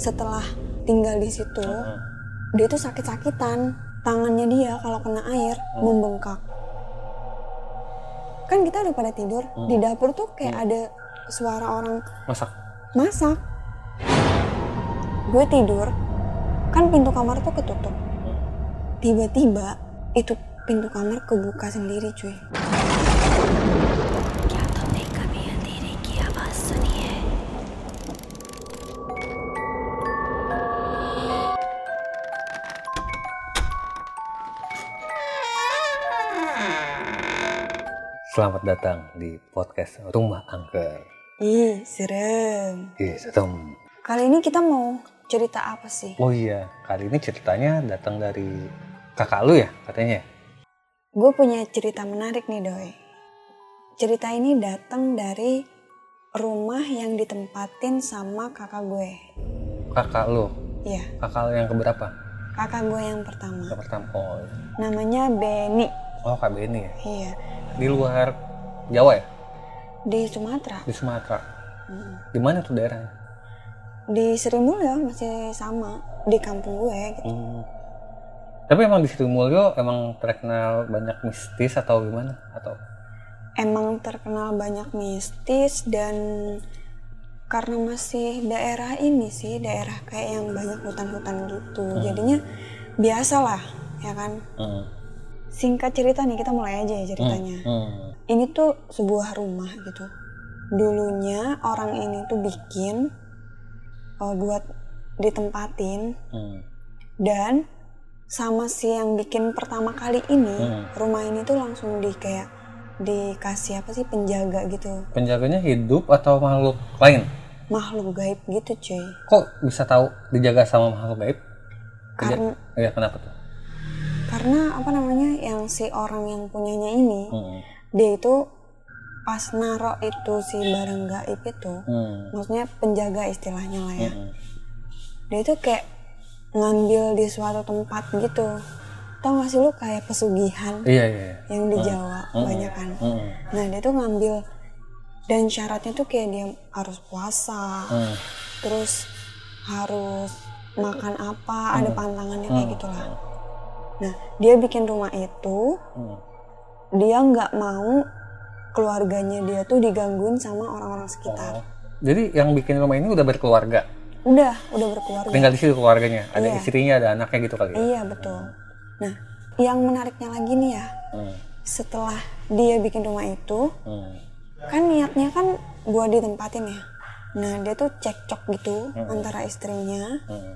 setelah tinggal di situ Heeh. dia tuh sakit-sakitan. Tangannya dia kalau kena air Hmm. membengkak. Kan kita udah pada tidur Hmm. di dapur tuh kayak ada suara orang masak. masak. Gue tidur kan pintu kamar tuh ketutup. Tiba-tiba itu pintu kamar kebuka sendiri cuy selamat datang di podcast rumah angker. Ih serem. Ih, serem. kali ini kita mau cerita apa sih? Oh iya kali ini ceritanya datang dari kakak lu ya katanya. Gue punya cerita menarik nih doi. Cerita ini datang dari rumah yang ditempatin sama kakak gue. Kakak lu? Iya, kakak lu yang keberapa? Kakak gue yang pertama. Yang pertama oh. Namanya Benny. Oh kak Beni ya? Iya di luar Jawa ya di Sumatera di Sumatera Mm. di mana tuh daerahnya di Sri Mulyo masih sama di kampung gue gitu. Hmm. Tapi emang di Sri Mulyo emang terkenal banyak mistis atau gimana? Atau emang terkenal banyak mistis dan karena masih daerah ini sih daerah kayak yang banyak hutan-hutan gitu jadinya biasalah ya kan Hmm. Singkat cerita nih kita mulai aja ya ceritanya Hmm. ini tuh sebuah rumah gitu dulunya orang ini tuh bikin uh, buat ditempatin Hmm. dan sama si yang bikin pertama kali ini Hmm. rumah ini tuh langsung di kayak dikasih apa sih penjaga gitu Penjaganya hidup atau makhluk lain? makhluk gaib gitu cuy Kok bisa tahu dijaga sama makhluk gaib? karena Iya kenapa tuh? Karena apa namanya yang si orang yang punyanya ini Hmm. dia itu pas naro itu si barang gaib itu Hmm. maksudnya penjaga istilahnya lah ya Hmm. dia itu kayak ngambil di suatu tempat gitu tau gak sih lu kayak pesugihan Iya iya. iya. yang di Jawa Hmm. banyak kan Hmm. nah dia tuh ngambil dan syaratnya tuh kayak dia harus puasa Hmm. terus harus makan apa ada pantangannya kayak Hmm. gitulah nah dia bikin rumah itu Hmm. dia nggak mau keluarganya dia tuh digangguin sama orang-orang Oh. sekitar Jadi yang bikin rumah ini udah berkeluarga. udah udah berkeluarga Tinggal di situ keluarganya. Ada Iya. istrinya, ada anaknya gitu kali ya. iya betul nah yang menariknya lagi nih ya Hmm. setelah dia bikin rumah itu Hmm. kan niatnya kan buat ditempatin ya nah dia tuh cekcok gitu Hmm. antara istrinya Hmm.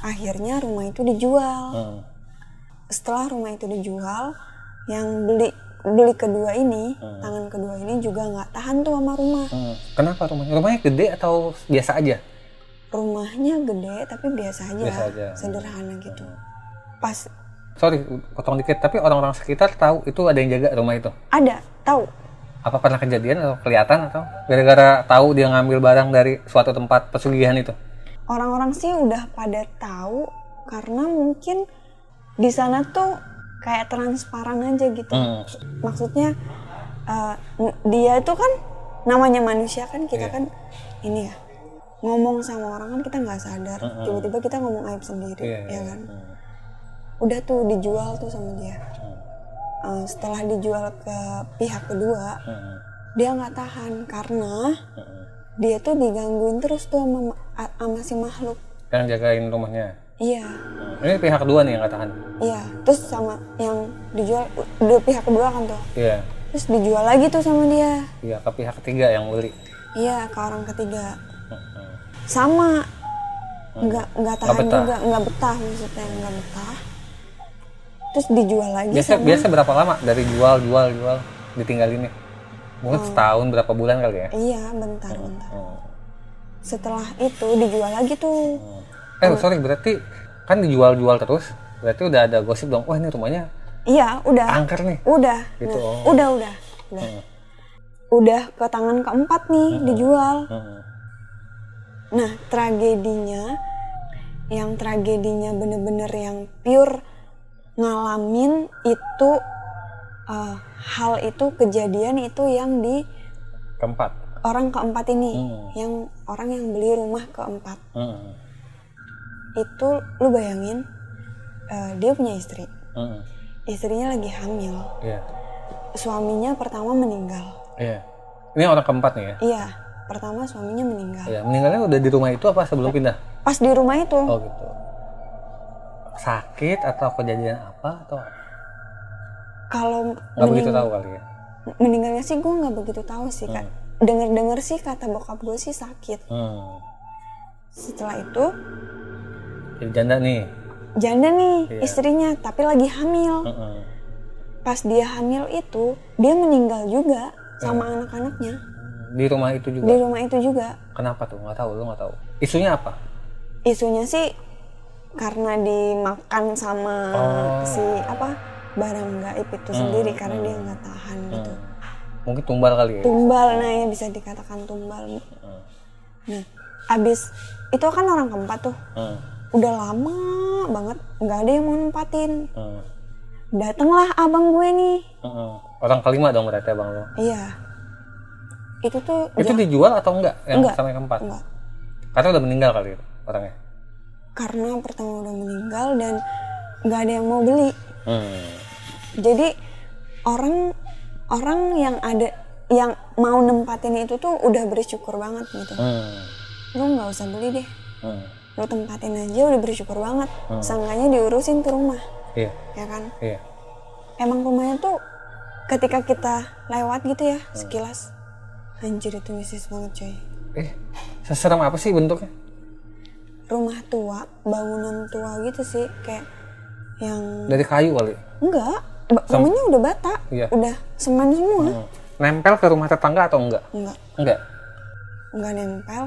Akhirnya rumah itu dijual Hmm. setelah rumah itu dijual yang beli beli kedua ini Hmm. tangan kedua ini juga nggak tahan tuh sama rumah Hmm. Kenapa rumahnya? Rumahnya gede atau biasa aja? rumahnya gede tapi biasa aja, Biasa aja. sederhana gitu pas Sorry, potong dikit. Tapi orang-orang sekitar tahu itu ada yang jaga rumah itu. ada tahu Apa pernah kejadian atau kelihatan atau gara-gara tahu dia ngambil barang dari suatu tempat pesugihan itu? Orang-orang sih udah pada tahu karena mungkin di sana tuh kayak transparan aja gitu Hmm. maksudnya n- dia itu kan namanya manusia kan kita Iya. kan ini ya ngomong sama orang kan kita nggak sadar Mm-mm. tiba-tiba kita ngomong aib sendiri Iya, ya iya. kan Hmm. udah tuh dijual tuh sama dia Hmm. Eh, setelah dijual ke pihak kedua Hmm. dia nggak tahan karena Hmm. dia tuh digangguin terus tuh sama, sama si makhluk Yang jagain rumahnya. iya Hmm. Ini pihak kedua nih yang nggak tahan. iya terus sama yang dijual udah pihak kedua kan tuh Iya. terus dijual lagi tuh sama dia Iya, ke pihak ketiga yang beli. iya ke orang ketiga Hmm. sama nggak nggak tahan betah. juga nggak betah maksudnya nggak betah terus dijual lagi Biasa sama biasa berapa lama dari jual jual jual ditinggalinnya? Mungkin setahun berapa bulan kali ya? iya bentar bentar Hmm. Setelah itu dijual lagi tuh. Eh sorry berarti kan dijual-jual terus berarti udah ada gosip dong wah ini rumahnya iya udah. angker nih. Udah. Gitu, Nah, oh. udah udah. Udah Hmm. udah ke tangan keempat nih dijual. Hmm. nah tragedinya yang tragedinya bener-bener yang pure ngalamin itu eh, hal itu kejadian itu yang di keempat orang keempat ini Hmm. yang orang yang beli rumah keempat Mm-mm. itu lu bayangin eh, dia punya istri Mm-mm. istrinya lagi hamil Iya. suaminya pertama meninggal Iya. Ini orang keempat nih ya. iya pertama suaminya meninggal Iya. Meninggalnya udah di rumah itu apa sebelum pindah? pas di rumah itu Oh gitu. Sakit atau kejadian apa atau kalau nggak begitu tahu kali ya? meninggalnya sih gue nggak begitu tahu sih kak denger dengar sih kata bokap gue sih sakit Hmm. setelah itu Jadi janda nih. janda nih Iya. istrinya tapi lagi hamil Mm-mm. pas dia hamil itu dia meninggal juga sama Iya. anak-anaknya Di rumah itu juga. di rumah itu juga Kenapa tuh? Nggak tahu. Lu nggak tahu. Isunya apa? isunya sih karena dimakan sama Oh. si apa barang gaib itu sendiri karena dia nggak tahan gitu Hmm. Mungkin tumbal kali ya. tumbal nah ya bisa dikatakan tumbal nah abis itu kan orang keempat tuh Hmm. udah lama banget nggak ada yang mau nempatin Hmm. datanglah abang gue nih Mm-mm. Orang kelima dong berarti abang lo. iya itu tuh Itu ja- dijual atau enggak? Yang Enggak. sama yang keempat? enggak Karena udah meninggal kali orangnya. karena pertama udah meninggal dan nggak ada yang mau beli Hmm. jadi orang orang yang ada yang mau nempatin itu tuh udah bersyukur banget gitu Hmm. lu nggak usah beli deh Hmm. lu tempatin aja udah bersyukur banget sangkanya diurusin tuh rumah Iya. ya kan Iya. emang rumahnya tuh ketika kita lewat gitu ya sekilas anjir itu mistis banget coy Eh, seserem apa sih bentuknya? rumah tua bangunan tua gitu sih kayak yang Dari kayu kali. enggak ba- rumahnya udah bata Iya. udah semen semua Hmm. Nempel ke rumah tetangga atau enggak? enggak Enggak. enggak nempel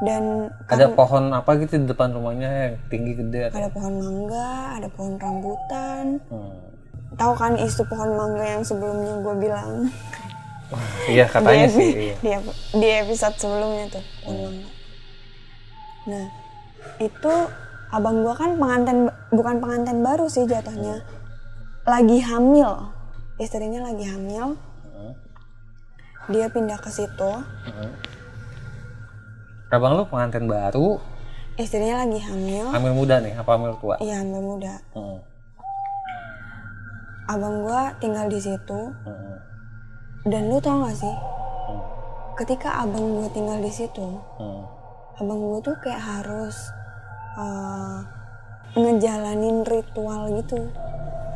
dan Ada pohon apa gitu di depan rumahnya yang tinggi gede atau? ada pohon mangga ada pohon rambutan Hmm. tahu kan isu pohon mangga yang sebelumnya gue bilang Iya katanya di, sih. Iya. di, di episode sebelumnya tuh pohon mangga nah itu abang gua kan pengantin bukan pengantin baru sih jatuhnya lagi hamil. Istrinya lagi hamil. Dia pindah ke situ. Abang lu pengantin baru, istrinya lagi hamil. Hamil muda nih, apa hamil tua? iya hamil muda. Hmm. abang gua tinggal di situ. Hmm. dan lu tau gak sih? Ketika abang gua tinggal di situ Hmm. abang gua tuh kayak harus eh, ngejalanin ritual gitu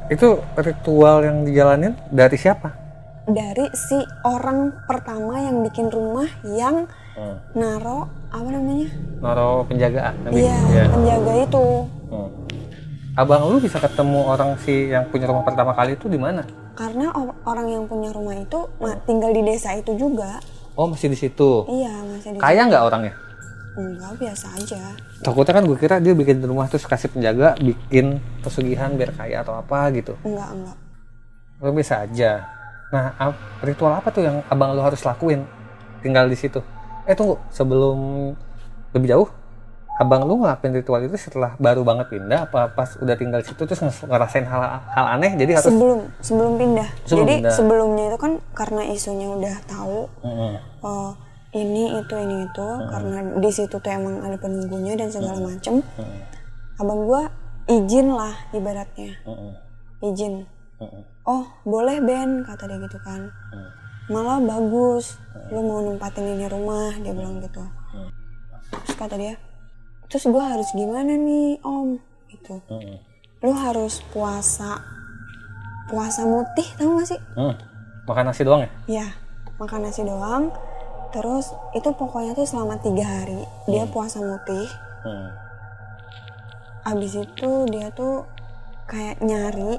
Itu ritual yang dijalanin dari siapa? dari si orang pertama yang bikin rumah yang Hmm. naro apa namanya Naro penjagaan. iya Iya. penjaga itu Hmm. Abang lu bisa ketemu orang si yang punya rumah pertama kali itu di mana? karena orang yang punya rumah itu tinggal di desa itu juga Oh masih di situ. iya masih di Kaya nggak orangnya? Enggak biasa aja Takutnya kan gue kira dia bikin rumah terus kasih penjaga, bikin pesugihan biar kaya atau apa gitu. enggak enggak Lo bisa aja. Nah, ritual apa tuh yang abang lo harus lakuin tinggal di situ? Eh tunggu, sebelum lebih jauh, abang lu ngelakuin ritual itu setelah baru banget pindah apa pas udah tinggal di situ terus ngerasain hal hal aneh jadi harus sebelum sebelum pindah Sebelum jadi pindah. sebelumnya itu kan karena isunya udah tahu Mm-mm. oh ini itu ini itu. Karena di situ tuh emang ada penunggunya dan segala macem. Mm-mm. abang gua izin lah ibaratnya. Mm-mm. izin. Mm-mm. oh boleh Ben kata dia gitu kan. Mm. malah bagus. Lu mau nempatin ini rumah dia bilang gitu. Terus kata dia terus gua harus gimana nih om? Gitu. Mm-mm. lu harus puasa puasa mutih tau gak sih? Mm. makan nasi doang ya? Ya makan nasi doang terus itu pokoknya tuh selama tiga hari dia puasa mutih. Mm. abis itu dia tuh kayak nyari.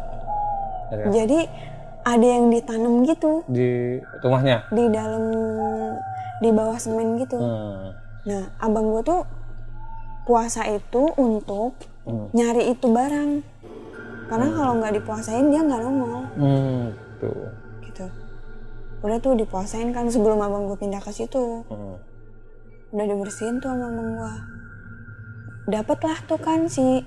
Dari- jadi ada yang ditanam gitu. Di rumahnya? Di dalam di bawah semen gitu. Mm. nah abang gue tuh puasa itu untuk Mm. nyari itu barang. Karena kalau nggak dipuasain dia nggak nongol. Mm. tuh udah tuh dipuasain kan sebelum abang gue pindah ke situ. Mm. udah dibersihin tuh sama abang gue dapet lah tuh kan si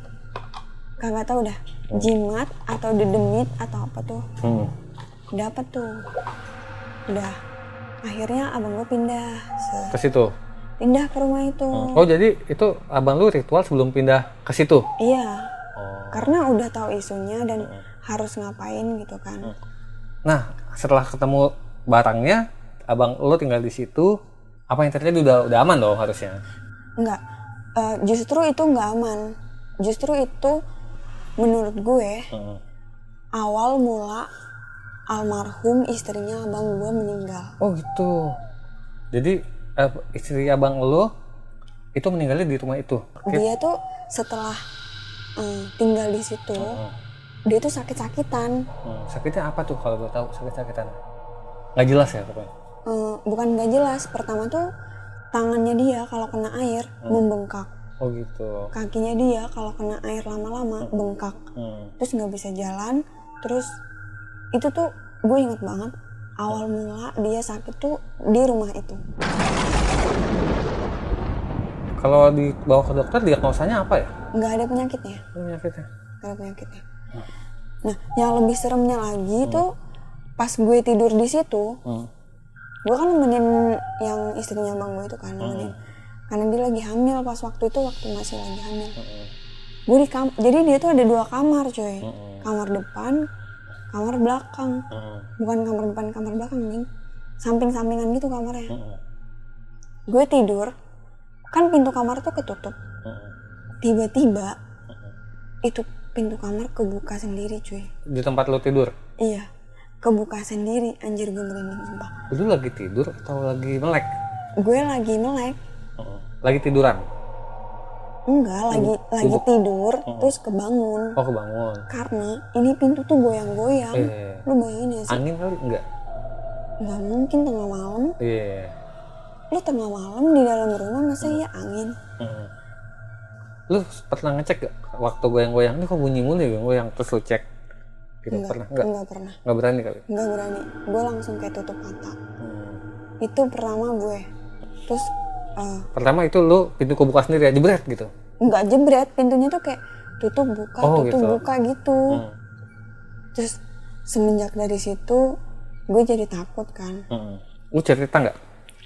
kagak tahu dah jimat atau dedemit atau apa tuh. Mm. dapat tuh. Udah. Akhirnya abang gue pindah ke situ? Pindah ke rumah itu. Oh jadi itu abang lu ritual sebelum pindah ke situ? Iya. Oh. Karena udah tahu isunya dan harus ngapain gitu kan. Nah setelah ketemu barangnya abang lu tinggal di situ apa yang terjadi udah udah aman dong harusnya? Enggak. Eh, justru itu nggak aman. Justru itu menurut gue Heeh. awal mula almarhum istrinya abang gue meninggal. Oh gitu. Jadi eh, istri abang lu itu meninggalnya di rumah itu? Dia tuh setelah eh, tinggal di situ Heeh. dia tuh sakit-sakitan. Hmm, sakitnya apa tuh kalau gue tahu? Sakit-sakitan nggak jelas ya pokoknya? Eh, bukan nggak jelas. Pertama tuh tangannya dia kalau kena air membengkak. Oh gitu. Kakinya dia kalau kena air lama-lama bengkak. Hmm. terus nggak bisa jalan. Terus itu tuh gue inget banget awal mula dia sakit tuh di rumah itu. Kalau dibawa ke dokter diagnosanya apa ya? Nggak ada penyakitnya. Penyakitnya? Nggak ada penyakitnya. Nah yang lebih seremnya lagi tuh pas gue tidur di situ Hmm. gue kan nemenin yang istrinya bang gue itu kan nemenin. Karena dia lagi hamil pas waktu itu waktu masih lagi hamil. Gue di kam jadi dia tuh ada dua kamar coy. Hmm. kamar depan kamar belakang. Hmm. bukan kamar depan kamar belakang nih samping sampingan gitu kamarnya. Hmm. gue tidur kan pintu kamar tuh ketutup. Hmm. tiba-tiba itu pintu kamar kebuka sendiri cuy di tempat lu tidur? Iya kebuka sendiri anjir gue merinding sumpah. Lu lagi tidur atau lagi melek? Gue lagi melek. Hmm. lagi tiduran? Enggak lagi lagi tidur terus kebangun. Oh kebangun. Karena ini pintu tuh goyang-goyang. Eh lu bayangin ya sih. Angin kali enggak? Nggak mungkin tengah malam. Iya. Lu tengah malam di dalam rumah masa iya angin? Hmm. lu pernah ngecek gak waktu goyang-goyang? Ini kok bunyi mulu ya goyang terus lu cek gitu. Enggak pernah? Enggak? enggak pernah. Nggak berani kali? Enggak berani. Gue langsung kayak tutup mata. Hmm. itu pertama gue. Terus eh, pertama itu lu pintu kebuka sendiri ya jebret gitu? Nggak jebret. Pintunya tuh kayak tutup buka Oh, tutup gitu. buka gitu. Hmm. terus semenjak dari situ gue jadi takut kan. Hmm. lu cerita nggak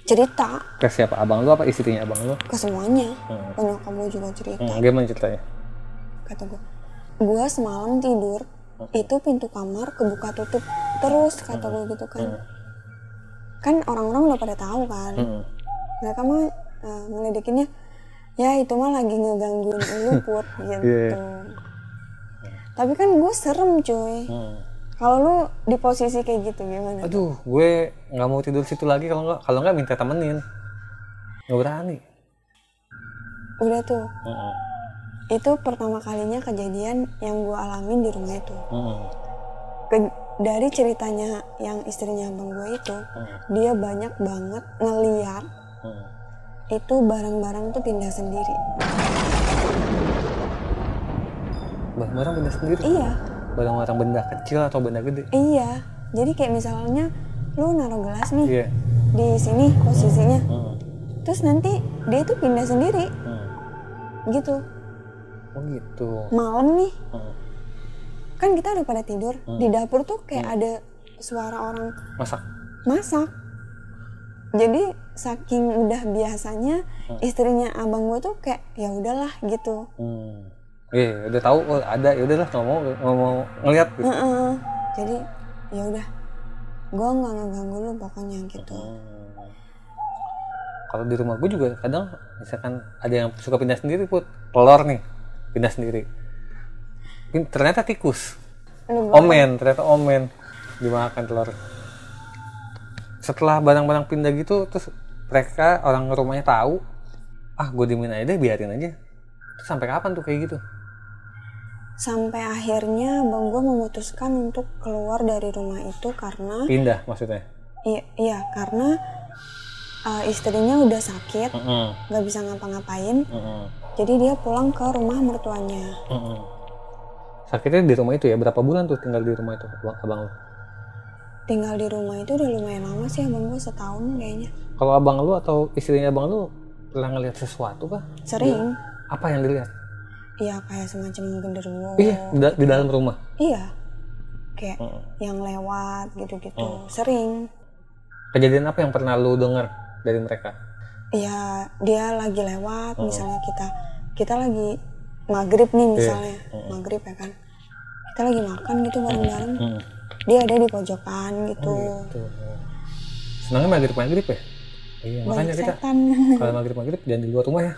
cerita. Ke siapa? Abang lu apa istrinya abang lu? Ke semuanya. Hmm. ke nyokap gue juga cerita. Hmm, gimana ceritanya kata gue gue semalam tidur itu pintu kamar kebuka tutup terus kata gue gitu kan. Kan orang-orang udah pada tahu kan. Hmm. mereka mah ngeledekinnya ya itu mah lagi ngegangguin lu put gitu. Iya. tapi kan gue serem cuy. Hmm. kalau lu di posisi kayak gitu gimana aduh gue nggak mau tidur situ lagi kalau nggak kalau nggak minta temenin. Nggak berani. Udah tuh. Hmm. Itu pertama kalinya kejadian yang gue alamin di rumah itu. Hmm. Ke- dari ceritanya yang istrinya abang gue itu dia banyak banget ngeliat Hmm. itu barang-barang tuh pindah sendiri. Barang-barang benda sendiri? Iya. Barang-barang benda kecil atau benda gede? Iya. Jadi kayak misalnya lu naruh gelas nih iya. di sini posisinya. Hmm. terus nanti dia tuh pindah sendiri. Hmm. gitu oh gitu. Malam nih. Hmm. kan kita udah pada tidur. Di dapur tuh kayak ada suara orang masak. masak. Jadi saking udah biasanya istrinya abang gue tuh kayak ya udahlah gitu. Hmm. iya udah tahu oh, ada ya udahlah nggak mau nggak mau ngeliat gitu. Heeh. jadi ya udah gue nggak ngeganggu lu pokoknya gitu. Hmm. kalau di rumah gue juga kadang misalkan ada yang suka pindah sendiri put. Telur nih pindah sendiri. Ternyata tikus. Omen ternyata omen. Dimakan telur. Setelah barang-barang pindah gitu terus mereka orang rumahnya tahu ah gue dimin aja deh biarin aja. Terus sampai kapan tuh kayak gitu? Sampai akhirnya bang gue memutuskan untuk keluar dari rumah itu karena pindah maksudnya? Iya, iya karena uh, istrinya udah sakit nggak bisa ngapa-ngapain. Heeh, jadi dia pulang ke rumah mertuanya. Heeh. sakitnya di rumah itu ya? Berapa bulan tuh tinggal di rumah itu abang, abang lu? Tinggal di rumah itu udah lumayan lama sih abang gue setahun kayaknya. Kalau abang lu atau istrinya abang lu pernah ngeliat sesuatu kah? Sering. Apa yang dilihat? Iya kayak semacam genderuwo. Iya di, da- di dalam rumah? Iya. Kayak Heeh. yang lewat gitu-gitu. Sering. Kejadian apa yang pernah lu dengar dari mereka ya dia lagi lewat Oh. misalnya kita kita lagi maghrib nih misalnya. Mm-mm. maghrib ya kan? Kita lagi makan gitu bareng-bareng. Hmm. dia ada di pojokan gitu. Tuh. senangnya maghrib maghrib ya? Iya makanya kita kalau maghrib maghrib jangan di luar rumah ya.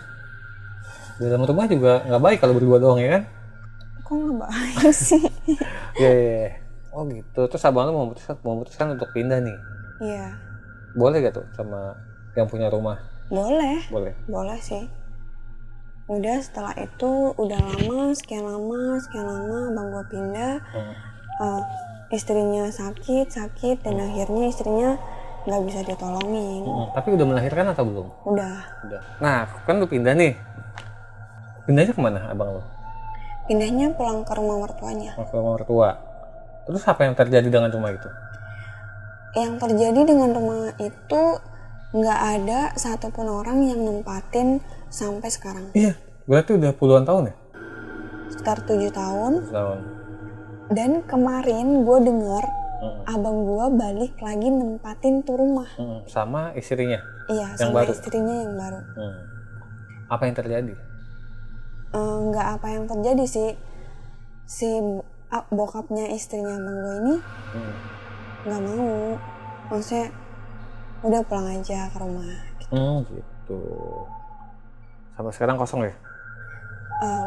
Di dalam rumah juga nggak baik kalau berdua doang ya kan? Kok nggak baik sih? Iya iya, iya. oh gitu. Terus abang lu memutuskan memutuskan untuk pindah nih? Iya. Boleh gak tuh sama yang punya rumah boleh. Boleh. Boleh sih. Udah setelah itu udah lama sekian lama sekian lama abang gua pindah. Hmm. eh, istrinya sakit sakit dan akhirnya istrinya nggak bisa ditolongin. Mm-mm. tapi udah melahirkan atau belum? Udah. Udah. Nah kan lu pindah nih. Pindahnya ke mana abang lu? Pindahnya pulang ke rumah mertuanya. Ke rumah mertua. Terus apa yang terjadi dengan rumah itu? Yang terjadi dengan rumah itu nggak ada satupun orang yang nempatin sampai sekarang iya berarti udah puluhan tahun ya sekitar tujuh tahun tahun dan kemarin gue denger Mm-mm. abang gue balik lagi nempatin tuh rumah Mm-mm. sama istrinya iya Yang sama baru? istrinya yang baru Hmm. apa yang terjadi Eh, nggak apa yang terjadi sih si bokapnya istrinya abang gue ini Hmm. nggak mau maksudnya udah pulang aja ke rumah. Hmm, gitu. Sampai sekarang kosong ya?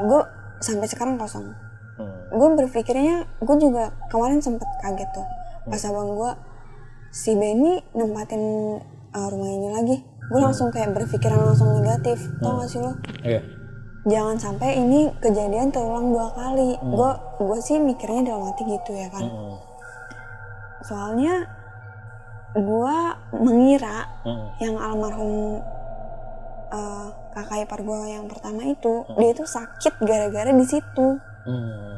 Gue sampai sekarang kosong. Hmm. gue berpikirnya gue juga kemarin sempet kaget tuh. Pas abang gue si Benny nempatin uh, rumah ini lagi. Gue langsung kayak berpikiran langsung negatif tau gak sih lo? Iya. Jangan sampai ini kejadian terulang dua kali. Gue gue sih mikirnya dalam hati gitu ya kan. Mm-mm. soalnya gue mengira Mm-mm. yang almarhum uh, kakak ipar gue yang pertama itu dia itu sakit gara-gara di situ Hmm.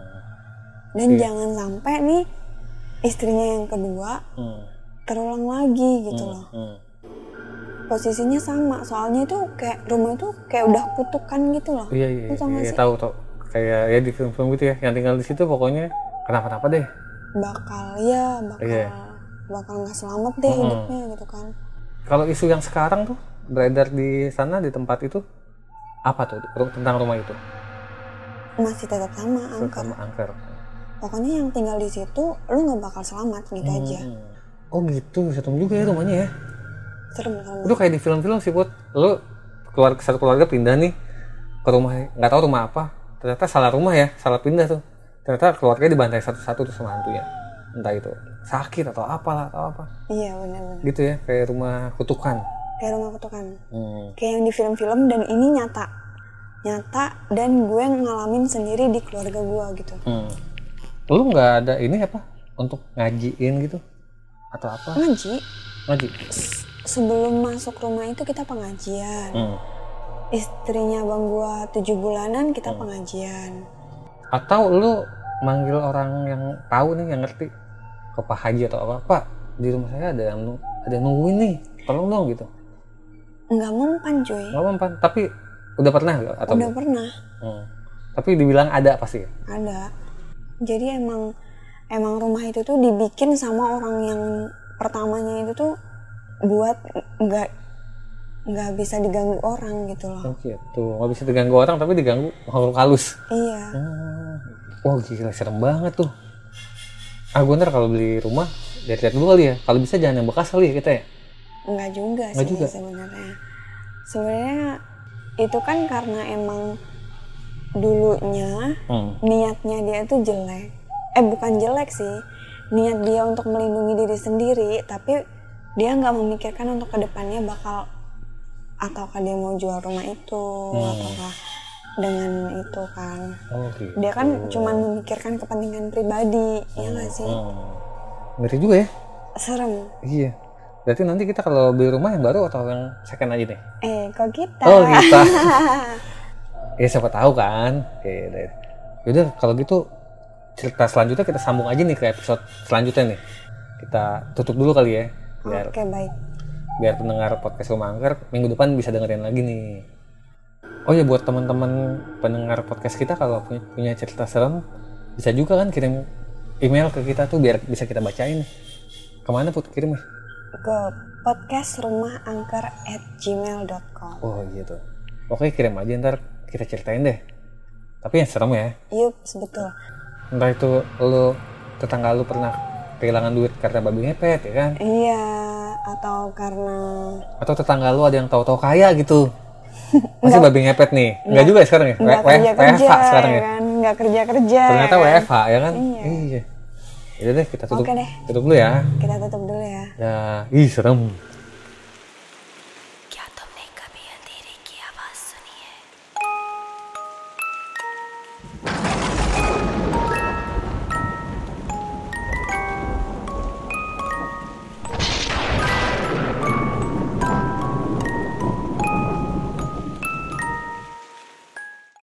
dan Iya. jangan sampai nih istrinya yang kedua Hmm. terulang lagi gitu loh Hmm. posisinya sama soalnya itu kayak rumah itu kayak udah kutukan gitu loh iya iya iya sih? tahu tahu kayak ya di film-film gitu ya yang tinggal di situ pokoknya kenapa-napa deh bakal ya bakal Iya. Bakal nggak selamat deh Mm-mm. hidupnya gitu kan. Kalau isu yang sekarang tuh beredar di sana di tempat itu apa tuh? Tentang rumah itu? Masih tetap sama angker. sama angker. Pokoknya yang tinggal di situ lu nggak bakal selamat gitu aja. Hmm. oh gitu. Serem juga ya rumahnya ya? Serem serem. Itu kayak di film-film sih buat lu keluar satu keluarga pindah nih ke rumah nggak tahu rumah apa. Ternyata salah rumah ya salah pindah tuh. Ternyata keluarganya dibantai satu-satu tuh sama hantunya entah itu sakit atau apalah atau apa. Iya benar-benar gitu ya kayak rumah kutukan. Kayak rumah kutukan. Hmm. kayak yang di film-film dan ini nyata. Nyata dan gue ngalamin sendiri di keluarga gue gitu. Hmm. lu nggak ada ini apa? Untuk ngajiin gitu? Atau apa? Ngaji? Ngaji. S- sebelum masuk rumah itu kita pengajian. Hmm. istrinya bang gue tujuh bulanan kita Hmm. pengajian. Atau lu manggil orang yang tahu nih yang ngerti ke Pak Haji atau apa Pak di rumah saya ada yang ada yang nungguin nih tolong dong gitu. Nggak mempan cuy. Nggak mempan tapi udah pernah nggak? Atau udah belum? pernah. Hmm. tapi dibilang ada pasti ya? ada. Jadi emang emang rumah itu tuh dibikin sama orang yang pertamanya itu tuh buat nggak nggak bisa diganggu orang gitu loh. Oh gitu. Nggak bisa diganggu orang tapi diganggu makhluk halus. Iya. Hmm. wah gila serem banget tuh ah gue ntar kalau beli rumah lihat-lihat dulu kali ya kalau bisa jangan yang bekas kali ya kita ya nggak juga Nggak sih juga? sebenarnya sebenarnya itu kan karena emang dulunya hmm. niatnya dia tuh jelek eh bukan jelek sih niat dia untuk melindungi diri sendiri tapi dia nggak memikirkan untuk ke depannya bakal ataukah dia mau jual rumah itu Hmm. ataukah dengan itu kan oh gitu dia kan cuman memikirkan kepentingan pribadi ya nggak sih hmm. ngeri juga ya serem iya berarti nanti kita kalau beli rumah yang baru atau yang second aja nih eh kok kita Oh kita. ya siapa tahu kan. Oke deh. Yaudah kalau gitu cerita selanjutnya kita sambung aja nih ke episode selanjutnya nih. Kita tutup dulu kali ya. Biar oke baik biar pendengar podcast Rumah Angker minggu depan bisa dengerin lagi nih. Oh ya buat teman-teman pendengar podcast kita kalau punya, cerita serem bisa juga kan kirim email ke kita tuh biar bisa kita bacain. Ke mana put kirim ke podcast rumah angker at gmail.com Oh gitu. Oke kirim aja ntar kita ceritain deh. Tapi yang serem ya. Yup, betul. Entah itu lu tetangga lu pernah kehilangan duit karena babi ngepet ya kan? Iya, atau karena Atau tetangga lu ada yang tahu-tahu kaya gitu. Masih babi ngepet nih. Enggak juga ya sekarang ya? nggak kerja kerja sekarang ya. kan, nggak kerja kerja. Ternyata kan? WFH ya kan? Iya. Iya. Deh kita tutup. Oke deh. Tutup dulu ya. Kita tutup dulu ya. Ya, ih serem.